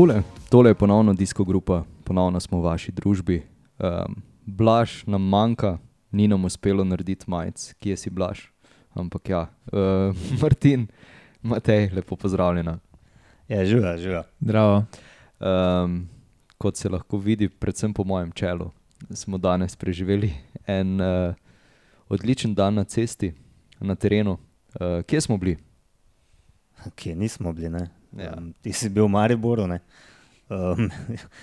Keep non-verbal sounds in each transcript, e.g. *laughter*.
Takole, tole je ponovno disko grupa, ponovno smo v vaši družbi. Um, Blaž nam manjka, ni nam uspelo narediti majic, kje si Blaž. Ampak ja, uh, *laughs* Martin, Matej, lepo pozdravljena. Ja, živa, živa. Zdravo. Um, kot se lahko vidi, predvsem po mojem čelu, smo danes preživeli en uh, odličen dan na cesti, na terenu. Uh, kje smo bili? Kje nismo bili? ne? Ja. Um, ti si bil v Mariboru. ne? Um,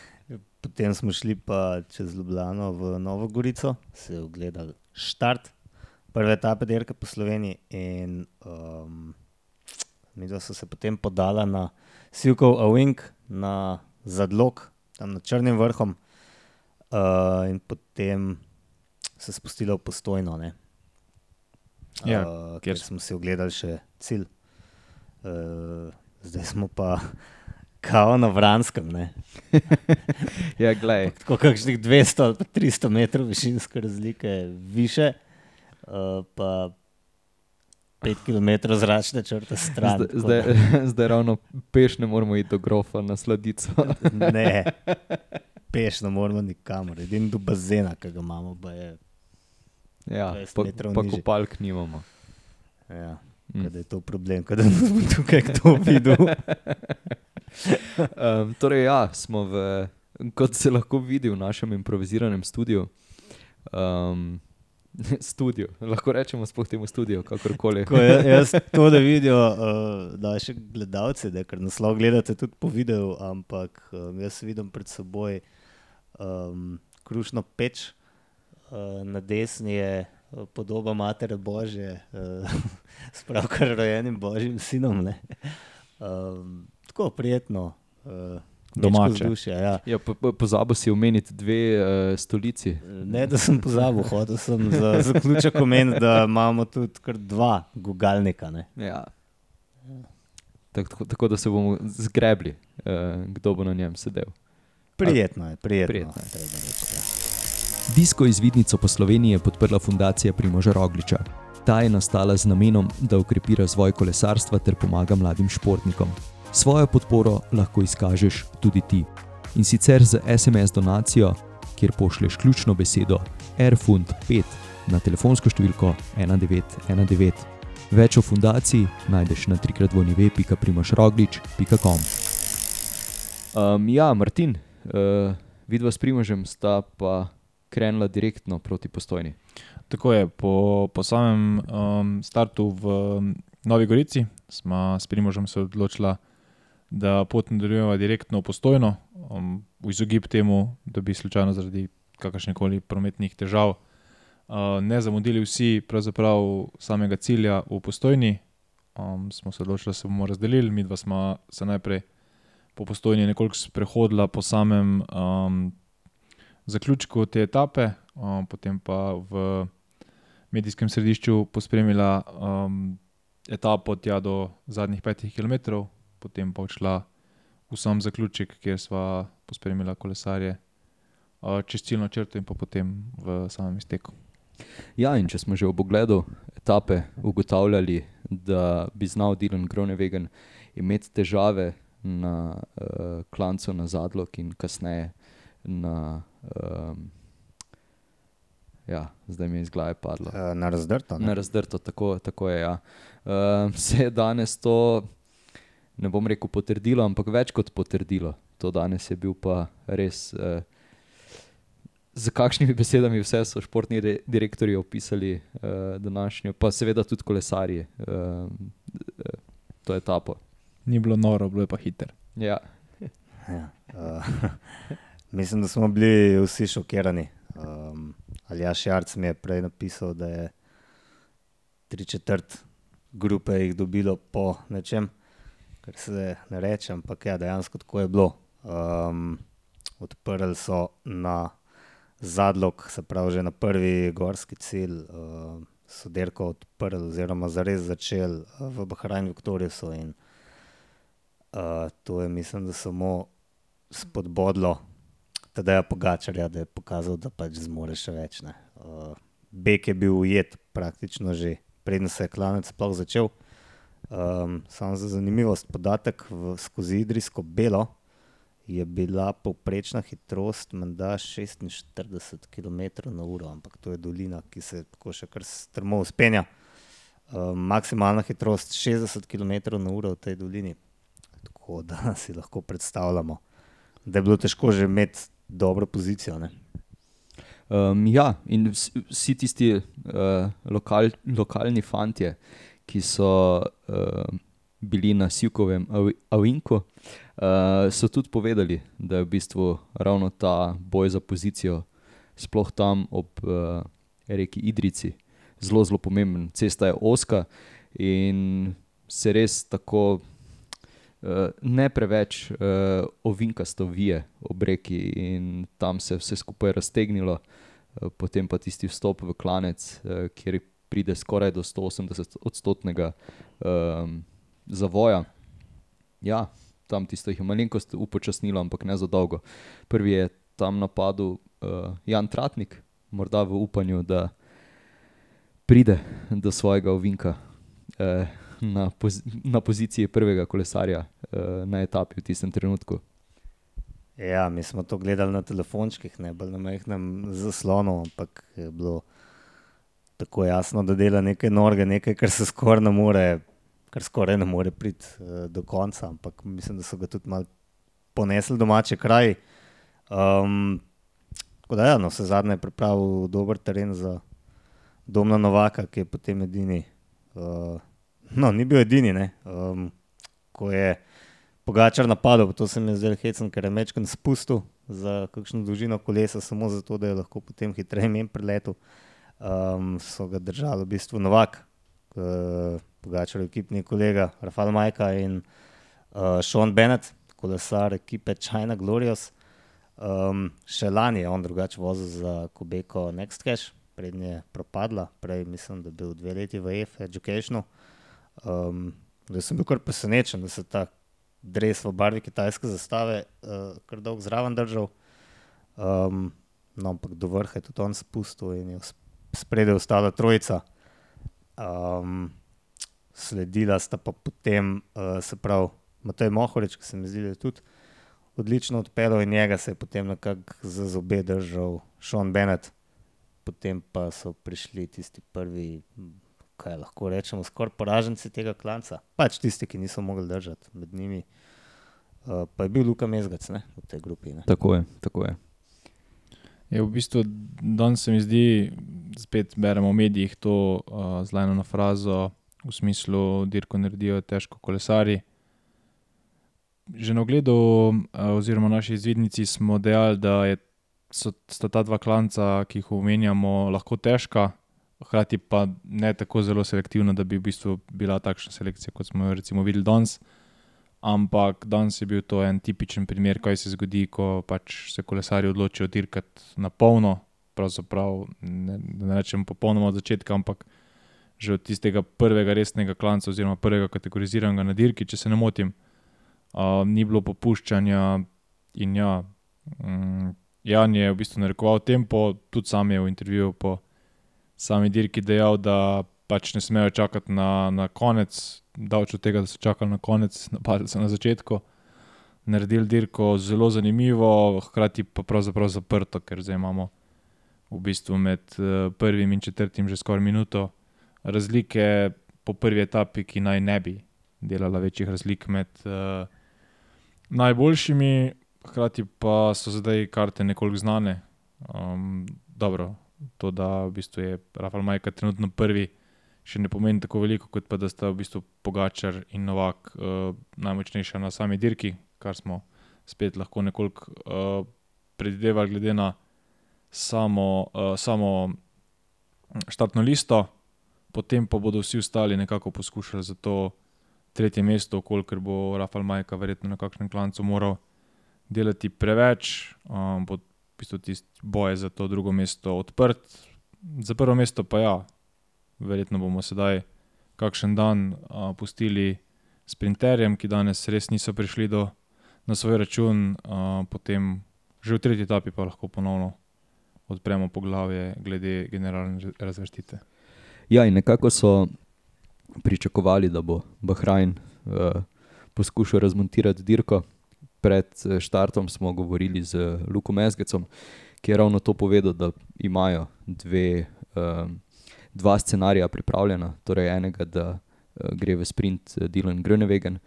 *laughs* potem smo šli pa čez Ljubljano v Novo Gorico, se ogledali štart prve etape dirke po Sloveniji. In um, midva so se potem podala na Silkov Awing, na Zadlog, tam nad Črnim vrhom, uh, in potem se spustila v postojno. Ne? Ja, uh, kjer smo si ogledali še cilj. Uh, zdaj smo pa kao na Vranskem, ne? *laughs* Ja, glej, tako kakšnih 200 ali pa 300 metrov višinske razlike više, uh, pa 5 km zračne črte stran. zdaj, zdaj, da- *laughs* zdaj ravno peš ne moramo iti do grofa na sladico. *laughs* Ne, peš ne moramo nikamor, edini do bazena, ki ga imamo, pa je. Ja, 20 pa, pa kopalk nimamo. Ja, Mm. da je to problem, da smo tukaj kdo videl. *laughs* Um, torej, ja, smo v, kot se lahko vidi, v našem improviziranem studiu. Um, *laughs* studio, lahko rečemo sploh temu studiu, kakorkoli. Ko je, jaz *laughs* to ne vidijo uh, naši gledalci, da ker naslov gledate tudi po videu, ampak um, jaz vidim pred seboj um, krušno peč, uh, na desni je podoba Matere Božje, uh, *laughs* s pravkar rojenim Božjim sinom. ne. Um, tako prijetno. Uh, Domače. Vzdušje, ja. Ja, po, po, pozabil si omeniti dve uh, stolici. Ne, da sem pozabil, hotel sem za zaključek omeniti, da imamo tudi kar dva gugalnika. Ne. Ja. Tako, tako, tako da se bomo zgrebli, uh, kdo bo na njem sedel. Prijetno je, prijetno. Prijetno je. Disko izvidnico po Sloveniji je podprla fundacija Primoža Rogliča. Ta je nastala z namenom, da ukrepi razvoj kolesarstva ter pomaga mladim športnikom. Svojo podporo lahko izkažeš tudi ti. In sicer z SMS donacijo, kjer pošlješ ključno besedo Airfund 5 na telefonsko številko 1919. Več o fundaciji najdeš na trikratvojive.primožroglič.com. Um, ja, Martin, uh, vidva s Primožem sta pa krenila direktno proti postojni. Tako je, po, po samem um, startu v um, Novi Gorici smo s Primožem se odločili, da pot nadaljujemo direktno v postojno, um, v izogib temu, da bi slučajno zaradi kakršnih koli prometnih težav uh, ne zamudili vsi pravzaprav samega cilja v postojni. Um, smo se odločili, da se bomo razdelili, mi dva smo se najprej po postojni nekoliko sprehodila po samem um, zaključku te etape, um, potem pa v medijskem središču pospremila um, etapo tja do zadnjih petih km, potem pa odšla v sam zaključek, kjer sva pospremila kolesarje uh, čez ciljno črto in pa potem v samem izteku. Ja, in če smo že ob ogledu etape ugotavljali, da bi znal Dylan Gronewegen imeti težave na uh, klancu na zadlog in kasneje na. Um, ja, zdaj mi je iz glave padlo. Uh, na razdrto. Na razdrto, tako, tako je. Ja. Uh, *laughs* se je danes to, ne bom rekel potrdilo, ampak več kot potrdilo. To danes je bil pa res. Uh, Z kakšnimi *laughs* besedami vse so športni re- direktorji opisali uh, današnjo, pa seveda tudi kolesarji, uh, to etapo. Ni bilo noro, bilo je pa hiter. Ja, Ja. Uh, *laughs* mislim, da smo bili vsi šokirani. Um, Aljaš Jarc mi je prej napisal, da je tri četrt grupe jih dobilo po nečem, kar se ne reče, ampak ja, dejansko tako je bilo. Um, odprli so na zadlog, se pravi, že na prvi gorski cilj. Uh, so dirko odprli, oziroma zares začeli uh, v Bahrajnu, Viktorijusu. In uh, to je, mislim, da samo spodbodlo Tadeja Pogačarja, da je pokazal, da pač zmore še več. ne. Uh, Bek je bil ujet praktično že, preden se je klanec sploh začel. Um, samo za zanimivost, podatek v, skozi Idrijsko belo je bila povprečna hitrost menda 46 km/h, ampak to je dolina, ki se tako še kar strmo uspenja. Uh, maksimalna hitrost 60 km/h v tej dolini. Tako da *laughs* si lahko predstavljamo, da je bilo težko že imeti dobro pozicijo. Um, ja, in vsi tisti uh, lokal, lokalni fanti, ki so uh, bili na Sivkovem Avinku, uh, so tudi povedali, da je v bistvu ravno ta boj za pozicijo, sploh tam ob uh, reki Idrici, zelo, zelo pomemben. Cesta je oska in se res tako. Uh, ne preveč uh, ovinkasto vije ob reki, in tam se je vse skupaj raztegnilo, uh, potem pa tisti vstop v klanec, uh, kjer pride skoraj do 180-odstotnega um, zavoja. Ja, tam tisto jih je malenkost upočasnilo, ampak ne za dolgo. Prvi je tam napadel uh, Jan Tratnik, morda v upanju, da pride do svojega ovinka uh, na, poz na poziciji prvega kolesarja uh, na etapi v tistem trenutku. Ja, mi smo to gledali na telefončkih, ne bolj na mehkem zaslonu, ampak je bilo tako jasno, da dela nekaj norega, nekaj, kar se skoraj ne more kar skoraj ne more priti uh, do konca, ampak mislim, da so ga tudi malo ponesli domače kraj. Um, tako da, ja, no, vse zadnje je pripravil dober teren za Domna Novaka, ki je potem edini. Uh, no, ni bil edini, um, ko je Pogačar napadel, to se mi je zdelo hecno, ker je mečken spustil za kakšno dolžino kolesa, samo zato, da je lahko potem hitreje menj preletel. Um, so ga držali v bistvu Novak. Uh, Pogačar, ekipni kolega Rafael Majka in uh, Sean Bennett, kolesar ekipe China Glorious. Um, še lani je on drugače vozil za Kubeko Next Cash, prednje je propadla, prej mislim, da je bil dve leti v EF Educationu. Um, da sem bil kar presenečen, da se ta dres v barvi kitajske zastave uh, kar dolgo zraven držal. Um, no, ampak do vrha je tudi on spustil in je spredaj ostala trojica. Um, sledila sta pa potem, uh, se pravi, Matej Mohorič, ki se mi zdi, da je tudi odlično odpeljal in njega se je potem nekako za zobe držal Sean Bennett, potem pa so prišli tisti prvi, kaj lahko rečemo, skoraj poraženci tega klanca, pač tisti, ki niso mogli držati med njimi. Uh, pa je bil Luka Mezgac ne, v tej grupi. Ne. Tako je, tako je. Je v bistvu danes se mi zdi, spet beremo v medijih to uh, zlajno frazo, v smislu, dirko naredijo težko kolesari. Že na ogledu, oziroma naši izvidnici, smo dejali, da je, so ta dva klanca, ki jih omenjamo, lahko težka, hkrati pa ne tako zelo selektivna, da bi v bistvu bila takšna selekcija, kot smo jo recimo videli danes. Ampak danes je bil to en tipičen primer, kaj se zgodi, ko pač se kolesari odločijo dirkati na polno. Pravzaprav ne, ne rečem popolnoma od začetka, ampak že od tistega prvega resnega klanca, oziroma prvega kategoriziranega na dirki, če se ne motim, uh, ni bilo popuščanja. In ja, um, Jan je v bistvu narekoval tempo, tudi sam je v intervjuju po sami dirki dejal, da pač ne smejo čakati na, na konec, da od tega, da so čakali na konec, napadli so na začetku. Naredili dirko zelo zanimivo, hkrati pa pravzaprav zaprto, ker zdaj imamo v bistvu med prvim in četrtim že skoraj minuto razlike po prvi etapi, ki naj ne bi delala večjih razlik med uh, najboljšimi, hkrati pa so zdaj karte nekoliko znane. Um, dobro, to, da v bistvu je Rafael Majka trenutno prvi, še ne pomeni tako veliko, kot pa da sta v bistvu Pogačar in Novak uh, najmočnejša na sami dirki, kar smo spet lahko nekoliko uh, predvidevali, glede na samo, uh, samo štartno listo. Potem pa bodo vsi ostali nekako poskušali za to tretje mesto, ker bo Rafael Majka verjetno na kakšnem klancu moral delati preveč, um, bo v bistvu tisti boj za to drugo mesto odprt. Za prvo mesto pa ja, verjetno bomo sedaj kakšen dan uh, pustili sprinterjem, ki danes res niso prišli do, na svoj račun, uh, potem že v tretji etapi pa lahko ponovno odpremo poglavje glede generalne razvrstitve. Ja, in nekako so pričakovali, da bo Bahrajn uh, poskušal razmontirati dirko. Pred eh, štartom smo govorili z Lukom Mezgecom, ki je ravno to povedal, da imajo dve, um, dva scenarija pripravljena. Torej, enega, da uh, gre v sprint Dylan Grönewegen,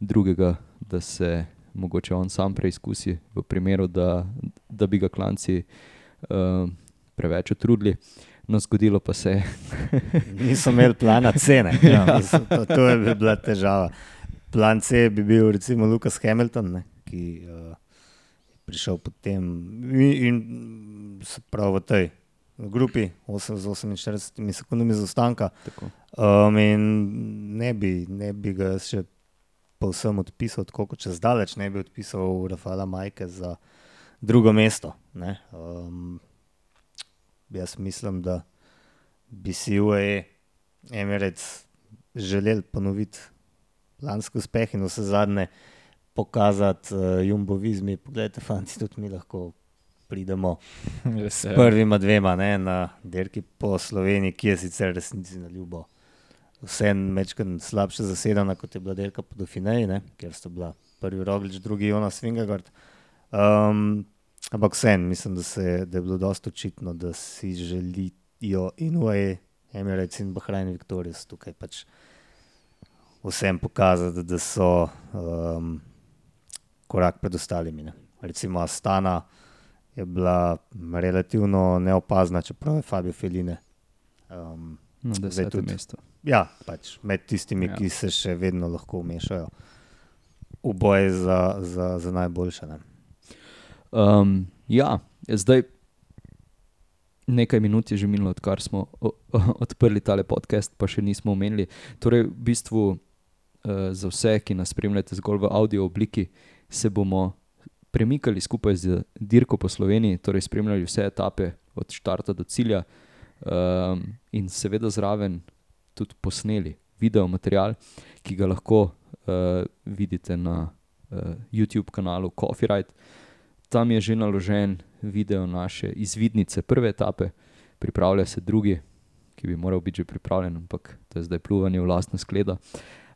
drugega, da se mogoče on sam preizkusi, v primeru, da, da bi ga klanci uh, preveč utrudili. No, zgodilo pa se je. *laughs* Niso imeli plana cene. Ja. Mislim, to, to je bi bila težava. Plan C bi bil recimo Lucas Hamilton, ne, ki uh, je prišel potem in, in se pravi v tej grupi 8 z 48 sekundami zaostanka. Um, in ne bi, ne bi ga še povsem odpisal, tako kot čez daleč ne bi odpisal Rafaela Majke za drugo mesto. ne. Um, jaz mislim, da bi si UAE Emirates želeli ponoviti lanski uspeh in vse zadnje pokazati uh, jumbovizmi. Poglejte, fanti, tudi mi lahko pridemo *laughs* s prvima dvema ne, na dirki po Sloveniji, ki je sicer resnici na ljubo. Vseeno večkrat slabše zasedena, kot je bila dirka po Dauphineji, ne, kjer sta bila prvi Roglič, drugi Jonas Vingegard. Um, ampak vseeno mislim, da, se, da je bilo dosta očitno, da si želijo in UAE, Emirates in Bahrajn Victorious tukaj pač vsem pokazati, da so um, korak pred ostalimi. Ne. Recimo Astana je bila relativno neopazna, čeprav je Fabio Feline. Um, Na Zdaj desetem tudi. mestu. ja, pač med tistimi, Ja. ki se še vedno lahko vmešajo v boj za, za, za najboljše. Ne. Um, ja, zdaj nekaj minut je že minilo, odkar smo o, o, *laughs* odprli tale podcast, pa še nismo omenili. Torej, v bistvu uh, za vse, ki nas spremljate zgolj v audio obliki, se bomo premikali skupaj z dirko po Sloveniji, torej spremljali vse etape od štarta do cilja um, in seveda zraven tudi posneli video material, ki ga lahko uh, vidite na uh, YouTube kanalu Coffee Ride. Tam je že naložen video naše izvidnice prve etape, pripravlja se drugi, ki bi moral biti že pripravljen, ampak to je zdaj pluvanje v lastno skledo.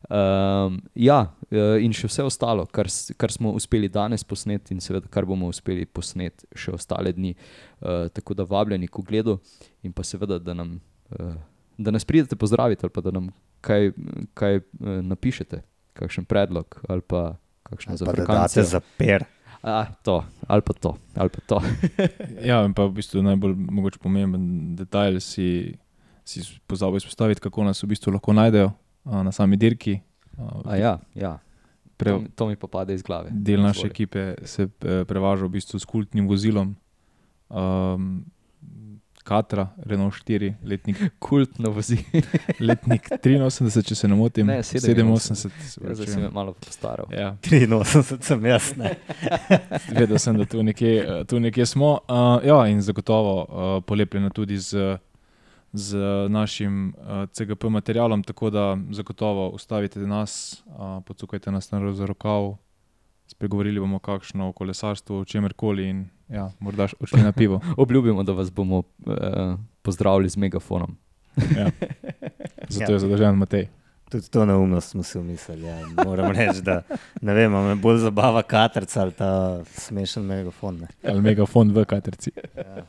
Um, ja, eh, in še vse ostalo, kar, kar smo uspeli danes posneti, in seveda, kar bomo uspeli posneti še ostale dni. Uh, tako da vabljeni k ogledu in pa seveda, da, nam, uh, da nas pridete pozdraviti ali pa da nam kaj, kaj uh, napišete, kakšen predlog ali pa kakšno Ali Pa da date zafrkancijo. za per. A, to, ali pa to, ali pa to. *laughs* Ja, in pa v bistvu najbolj mogoče pomemben detajl si, si pozabil izpostaviti, kako nas v bistvu lahko najdejo na sami dirki. A, ja, ja. Pre, To, mi- to mi pa pade iz glave. del naše Izvoli. ekipe se eh, prevaža v bistvu s kultnim vozilom. Um, Katra, Renault 4, letnik, *laughs* Kultno vozi. *laughs* letnik 83, če se ne motim. Ne, 87. se Ja, zdaj me malo postaral. Ja, *laughs* 83 sem jaz. Ne. vedel sem, da tu nekje, eh, tu nekje smo. Uh, ja, in zagotovo uh, polepljeno tudi z, z našim uh, CGP materialom, tako da zagotovo ustavite nas, uh, pocukajte nas na za rokav, spregovorili bomo kakšno o kolesarstvu, o čemerkoli in ja, morda odšli na pivo. *laughs* Obljubimo, da vas bomo uh, pozdravili z megafonom. Ja. *laughs* Zato je zadolžen Matej. Tudi to neumnost smo si umislili. Ja. Moram reči, da ne vem, a me bolj zabava katerca ali ta smešen megafon. Ne. Ali megafon v katerci. Ja.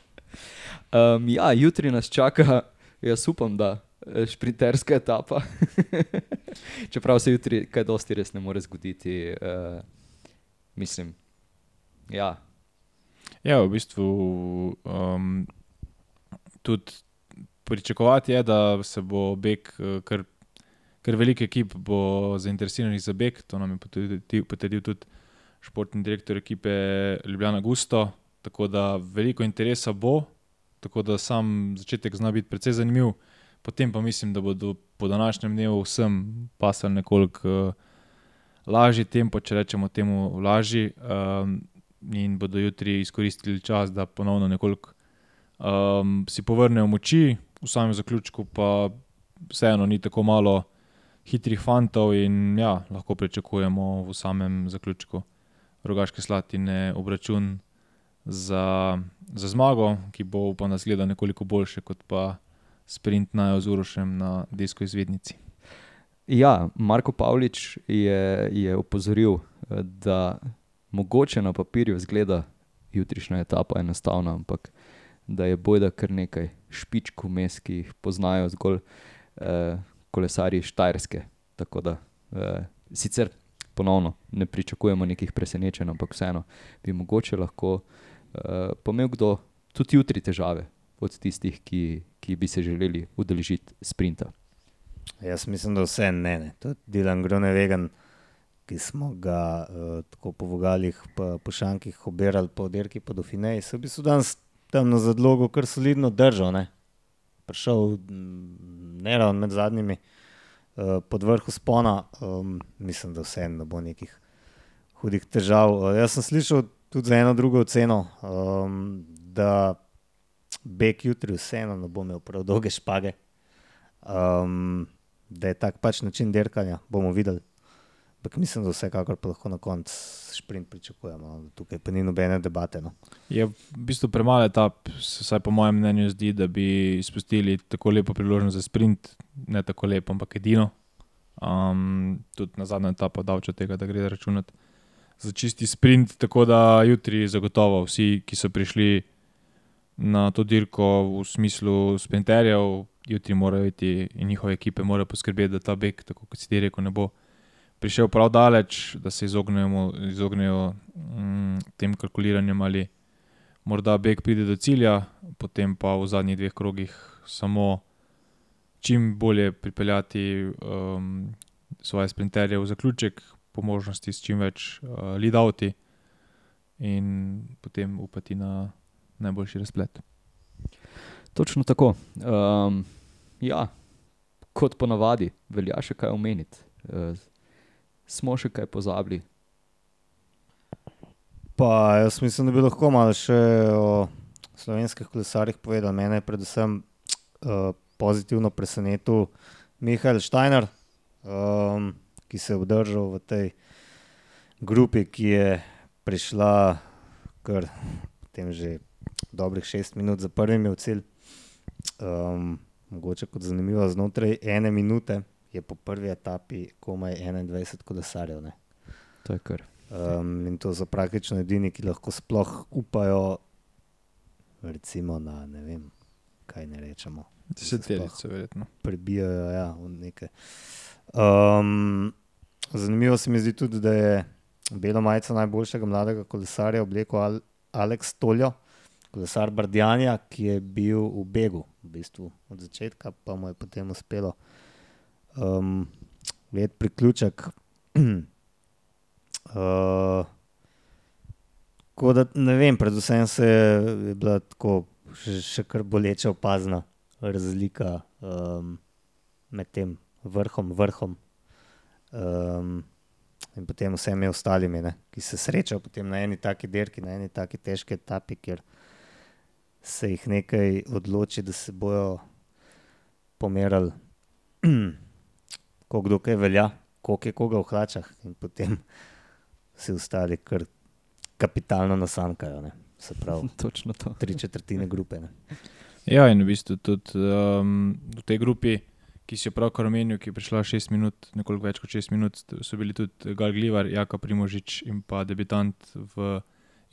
Um, ja, jutri nas čaka, jaz upam, da eh, šprinterska etapa. *laughs* Čeprav se jutri kaj dosti res ne more zgoditi. Uh, mislim, ja, Ja, v bistvu um, tudi pričakovati je, da se bo beg, eh, kar, kar veliko ekip bo zainteresiranih za beg. To nam je potrdil tudi športni direktor ekipe Ljubljana Gusto. Tako da veliko interesa bo, tako da sam začetek zna biti precej zanimiv. Potem pa mislim, da bodo po današnjem dnevu vsem pasali nekoliko uh, lažji tempo, če rečemo temu lažji. Um, in bodo jutri izkoristili čas, da ponovno nekoliko um, si povrnejo moči, v samem zaključku pa vseeno ni tako malo hitrih fantov in ja, lahko pričakujemo v samem zaključku rogaške slatine obračun za, za zmago, ki bo upam, da zgleda nekoliko boljše kot pa sprint na Ozurošem na Desko izvednici. ja Marko Pavlič je, je opozoril, da mogoče na papirju zgleda jutrišnja etapa enostavna, ampak da je bojda kar nekaj špičk vmes, ki jih poznajo zgolj eh, kolesarji Štajerske. Tako da eh, sicer ponovno ne pričakujemo nekih presenečenj, ampak vseeno bi mogoče lahko eh, pomel kdo tudi jutri težave od tistih, ki, ki bi se želeli udeležiti sprinta. Jaz mislim, da vse ne. ne. Tudi Dilan Gronevegan, ki smo ga uh, tako po vogalih, po, po šankih obirali po dirki po Dauphineji, se v bistvu danes tam na zadlogu kar solidno držal. Ne. Prišel ne ravno med zadnjimi, uh, pod vrhu spona, um, mislim, da vse ne bo nekih hudih težav. Uh, jaz sem slišal tudi za eno drugo oceno, um, da Bek jutri vseeno ne bo imel prav dolge špage. Um, da je tak pač način dirkanja, bomo videli. Ampak mislim, da vsekakor pa lahko na koncu sprint pričakujemo. No. Tukaj pa ni nobene debate. No. Je v bistvu premalo etap, vsaj po mojem mnenju, zdi, da bi izpustili tako lepo priložnost za sprint, ne tako lepo, ampak edino. Um, tudi na zadnjem etapu davča tega, da gre računati za čisti sprint. Tako da jutri zagotovo vsi, ki so prišli na to dirko v smislu sprinterjev, jutri morajo iti in njihove ekipe morajo poskrbeti, da ta beg, tako kot si ti rekel, ne bo prišel prav daleč, da se izognejo mm, tem kalkuliranjem ali morda beg pride do cilja, potem pa v zadnjih dveh krogih samo čim bolje pripeljati um, svoje sprinterje v zaključek, po možnosti s čim več uh, lead-outi in potem upati na najboljši razplet. Točno tako. Um, ja, kot ponavadi, velja še kaj omeniti. Uh, smo še kaj pozabili. Pa jaz mislim, da bi lahko malo še o slovenskih kolesarjih povedal. Mene je predvsem uh, pozitivno presenetil Mihael Steiner, um, ki se je obdržal v tej grupi, ki je prišla kar tem že dobrih šest minut za prvimi v cilj. Um, mogoče kot zanimivo, znotraj ene minute je po prvi etapi komaj 21 kolesarjev. Ne? To je kar. Um, in to so praktično edini, ki lahko sploh upajo, recimo na ne vem, kaj ne rečemo. Deseterice, verjetno. Prebijajo ja, v nekaj. Um, zanimivo se mi zdi tudi, da je belo majico najboljšega mladega kolesarja oblekel Al Aleks Toljo kolesar Bardjanja, ki je bil v begu, v bistvu od začetka, pa mu je potem uspelo um, videti priključek. *clears throat* uh, da, ne vem, predvsem se je bila tako še, še kar boleča opazna razlika um, med tem vrhom, vrhom. Um, In potem vsemi ostalimi, ne, ki se srečajo na eni taki dirki, na eni taki težki etapi, kjer se jih nekaj odloči, da se bojo pomerali, *clears throat* kako kdo kaj velja, koliko je koga v hlačah, in potem se ostali kar kapitalno nasankajo. Ne. Se pravi, *laughs* točno to. Tri četrtine grupe. Ne. Ja, in v bistvu tudi um, v tej grupi, ki si jo pravkar omenil, ki je prišla šest minut, nekoliko več kot šest minut, so bili tudi Gal Glivar, Jaka Primožič in pa debitant v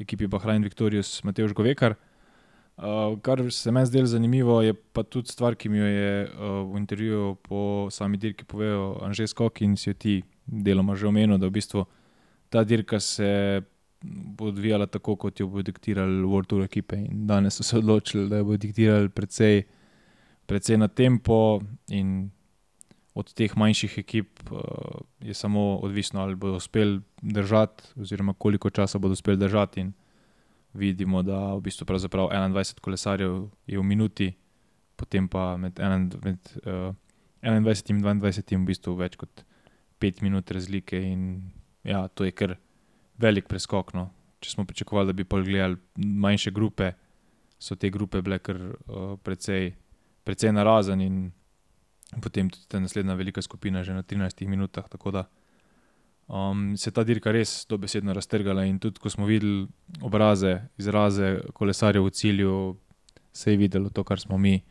ekipi Bahrain Victorious, Mateoš Govekar. Uh, kar se meni zdelo zanimivo, je pa tudi stvar, ki mi jo je uh, v intervjuju po sami dirki povedal Anžej Skok in si jo ti deloma že omenil, da v bistvu ta dirka se bo odvijala tako, kot jo bo diktirali World Tour ekipe. In danes so se odločili, da jo bo diktirali precej, precej na tempo in od teh manjših ekip uh, je samo odvisno, ali bodo uspeli držati, oziroma koliko časa bodo uspeli držati vidimo, da v bistvu 21 kolesarjev je v minuti, potem pa med, med uh, 21 in 22 v bistvu več kot 5 minut razlike. In, ja, to je kar velik preskok. No. Če smo pričakovali, da bi pogledali manjše grupe, so te grupe bile kar uh, precej, precej narazen in potem tudi ta naslednja velika skupina že na 13 minutah. Tako da um, se je ta dirka res dobesedno raztrgala. In tudi, ko smo videli obraze, izraze kolesarjev v cilju, se je videlo to, kar smo mi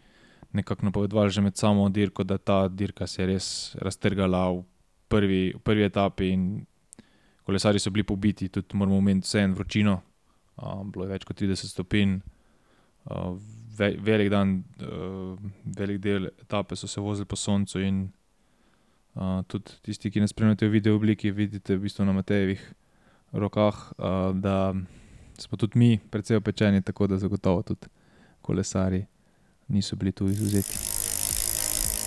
nekako napovedovali že med samo dirko, da ta dirka se je res raztrgala v prvi, v prvi etapi. In kolesari so bili pobiti, tudi moramo omeniti vse en vročino. Um, bilo je več kot 30 stopinj, uh, ve, velik dan, uh, velik del etape so se vozili po soncu. In uh, tudi tisti, ki nas spremljate v video obliki, vidite v bistvu na Matejevih rokah, uh, da smo tudi mi precej opečeni, tako da zagotovo tudi kolesari niso bili tu izuzeti.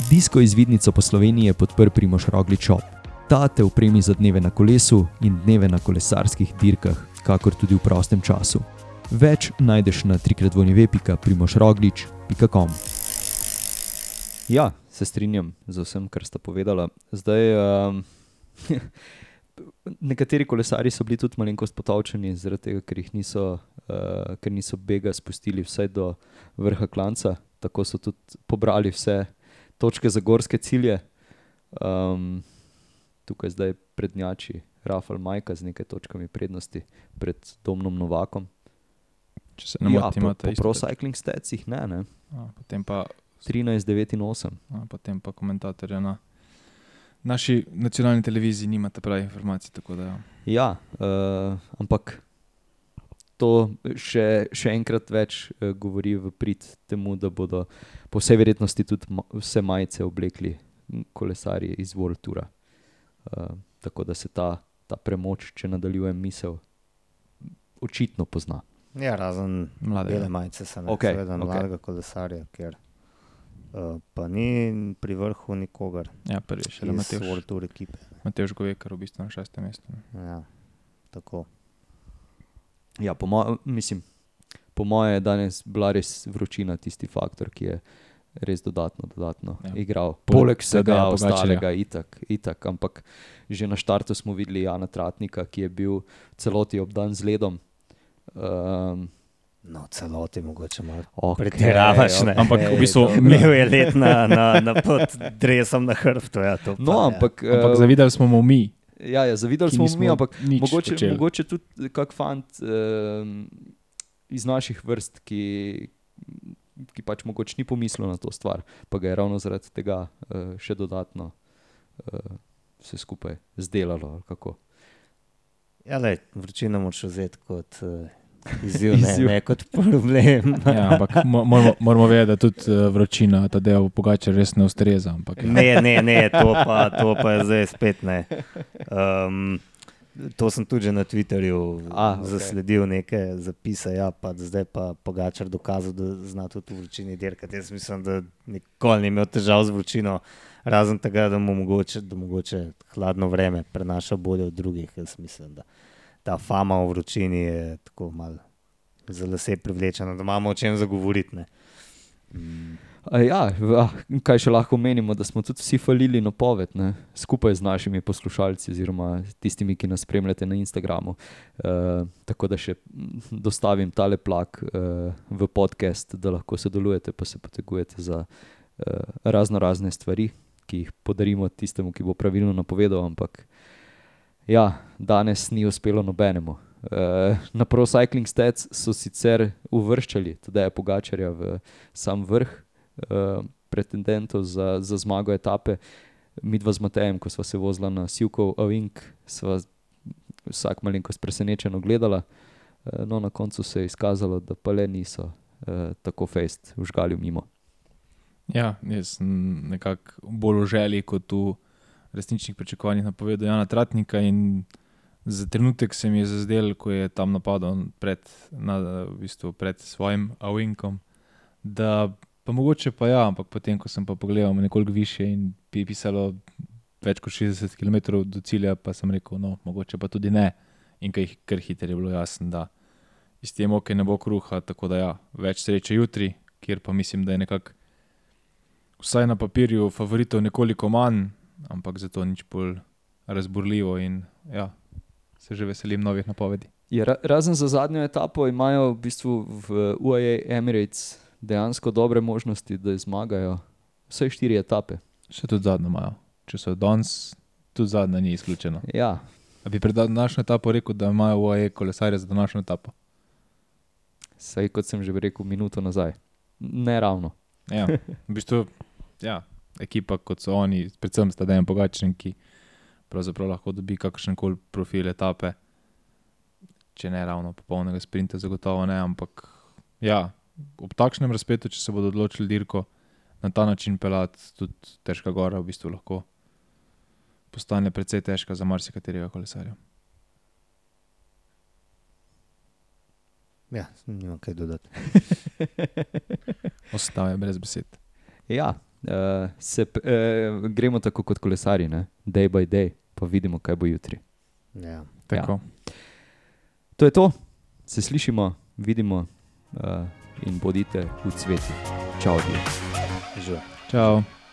Disko izvidnico po Sloveniji je podprl Primoš Rogličov. Ta te upremi za dneve na kolesu in dneve na kolesarskih dirkah, kakor tudi v prostem času. Več najdeš na trikratvojneve.primošroglič.com. Ja, se strinjam z vsem, kar sta povedala. Zdaj, um, *laughs* nekateri kolesari so bili tudi malenkost potovčeni, zaradi tega, ker, jih niso, uh, ker niso bega spustili vse do vrha klanca, tako so tudi pobrali vse točke za gorske cilje. Um, tukaj zdaj prednjači Rafael Majka z nekaj točkami prednosti pred Domnom Novakom. Če se ne ja, motim, po, po isto Pro točko. Cycling Statsih ne, ne. A, Potem pa 13, 9 in 8. A, Potem pa komentatorja na naši nacionalni televiziji nimate pravi informacij. da Ja. Ja, uh, ampak to še, še enkrat več uh, govori v prid temu, da bodo po vsej verjetnosti tudi ma vse majice oblekli kolesarji iz World Toura. Uh, tako da se ta, ta premoč, če nadaljujem misel, očitno pozna. Ja, razen Mlade, bele ja. majice, se ne okay, seveda okej. mladega kolesarja, ker uh, pa ni pri vrhu nikogar Ja, prvi še iz Matej. World Tour ekipe. Matej Govekar, v bistvu na šestem mestu. Ja, tako. Ja, po, mo mislim, po mojem je danes bila res vročina tisti faktor, ki je res dodatno, dodatno Ja. ja. igral. Poleg vsega Pogačarja. ostalega, itak, itak. Ampak že na štartu smo videli Jana Tratnika, ki je bil celoti obdan z ledom. Um, No, celoti mogoče malo. okay, Pretiravaš, ne? Ampak v bistvu. Imel je let na, na, na pod dresom na hrbtu. Ja, to pa No, je. ampak, Ampak eh, zavidali smo mu mi. Ja, ja zavidali smo nismo mi, ampak mogoče, počeli. mogoče tudi kak fant um, iz naših vrst, ki, ki pač mogoče ni pomislil na to stvar, pa ga je ravno zaradi tega uh, še dodatno uh, vse skupaj zdelalo. ali kako. Ja, lej, vročino moraš vzeti kot uh, izziv, ne, Izziv. ne kot problem. Ja, ampak mo- moramo, moramo vedeti, da tudi eh, vročina, ta del pogača res ne ustreza. Ampak, ja. Ne, ne, ne, to pa, to pa je zdaj spet ne. Um, to sem tudi že na Twitterju A, okej. zasledil, nekaj zapise, ja, pa zdaj pa Pogačar dokazal, da zna tudi v vročini dirkati. Jaz mislim, da nikoli ni imel težav z vročino, razen tega, da mu mogoče, da mogoče hladno vreme prenaša bolje od drugih. Jaz mislim, da ta fama o vročini je tako malo za lase privlečena, da imamo o čem zagovoriti. ne. Mm. A Ja, ah, kaj še lahko menimo, da smo tudi vsi falili napoved, ne? skupaj z našimi poslušalci, oziroma tistimi, ki nas spremljate na Instagramu. Uh, tako da še dostavim tale plak uh, v podcast, da lahko sodelujete, pa se potegujete za uh, razno razne stvari, ki jih podarimo tistemu, ki bo pravilno napovedal. Ampak ja, danes ni uspelo nobenemu. Uh, na Pro Cycling Stats so sicer uvrščali tudi Pogačarja v sam vrh uh, pretendentov za, za zmago etape. Mi dva z Matejem, ko smo se vozila na Sivkov Avink, sva vsak malenkost presenečeno gledala. Uh, no, na koncu se je izkazalo, da pa le niso uh, tako fejst užgali mimo. ja, jaz sem nekako bolj v želji kot v resničnih pričakovanjih napovedal Jana Tratnika. in Za trenutek se mi je zazdel, ko je tam napadal pred, na, v bistvu pred svojim avinkom, da pa mogoče pa ja, ampak potem, ko sem pa pogledal nekoliko više in bi pisalo več kot 60 km do cilja, pa sem rekel, no, mogoče pa tudi ne. In kaj kar hitro je bilo jasno, da iz te moke ne bo kruha, tako da ja, več sreče jutri, kjer pa mislim, da je nekako vsaj na papirju favoritov nekoliko manj, ampak zato nič bolj razburljivo in ja, se že veselim novih napovedi. Je, ra, razen za zadnjo etapo imajo v bistvu v UAE Emirates dejansko dobre možnosti, da zmagajo vse štiri etape. Še tudi zadnjo imajo. Če so danes, tudi zadnja ni izključena. Ja, A bi pred današnjo etapo rekel, da imajo UAE kolesarje za današnjo etapo? saj kot sem že rekel minuto nazaj. Ne ravno. Ja, v bistvu, ja, ekipa kot so oni, predvsem sta dejem pogačen, ki pravzaprav lahko dobi kakršen koli profil etape. Če ne ravno popolnega sprinta, zagotovo ne, ampak ja, ob takšnem razpletu, če se bodo odločili dirko na ta način pelati, tudi težka gora v bistvu lahko postane precej težka za marsikaterega kolesarja. Ja, nimam kaj dodati. *laughs* *laughs* Ostal je brez besed. Ja, se, p- uh, gremo tako kot kolesari, ne? day by day, pa vidimo, kaj bo jutri. Ja. Tako. To je to, se slišimo, vidimo uh, in bodite v cveti. Čau, dio. Živijo. Čau.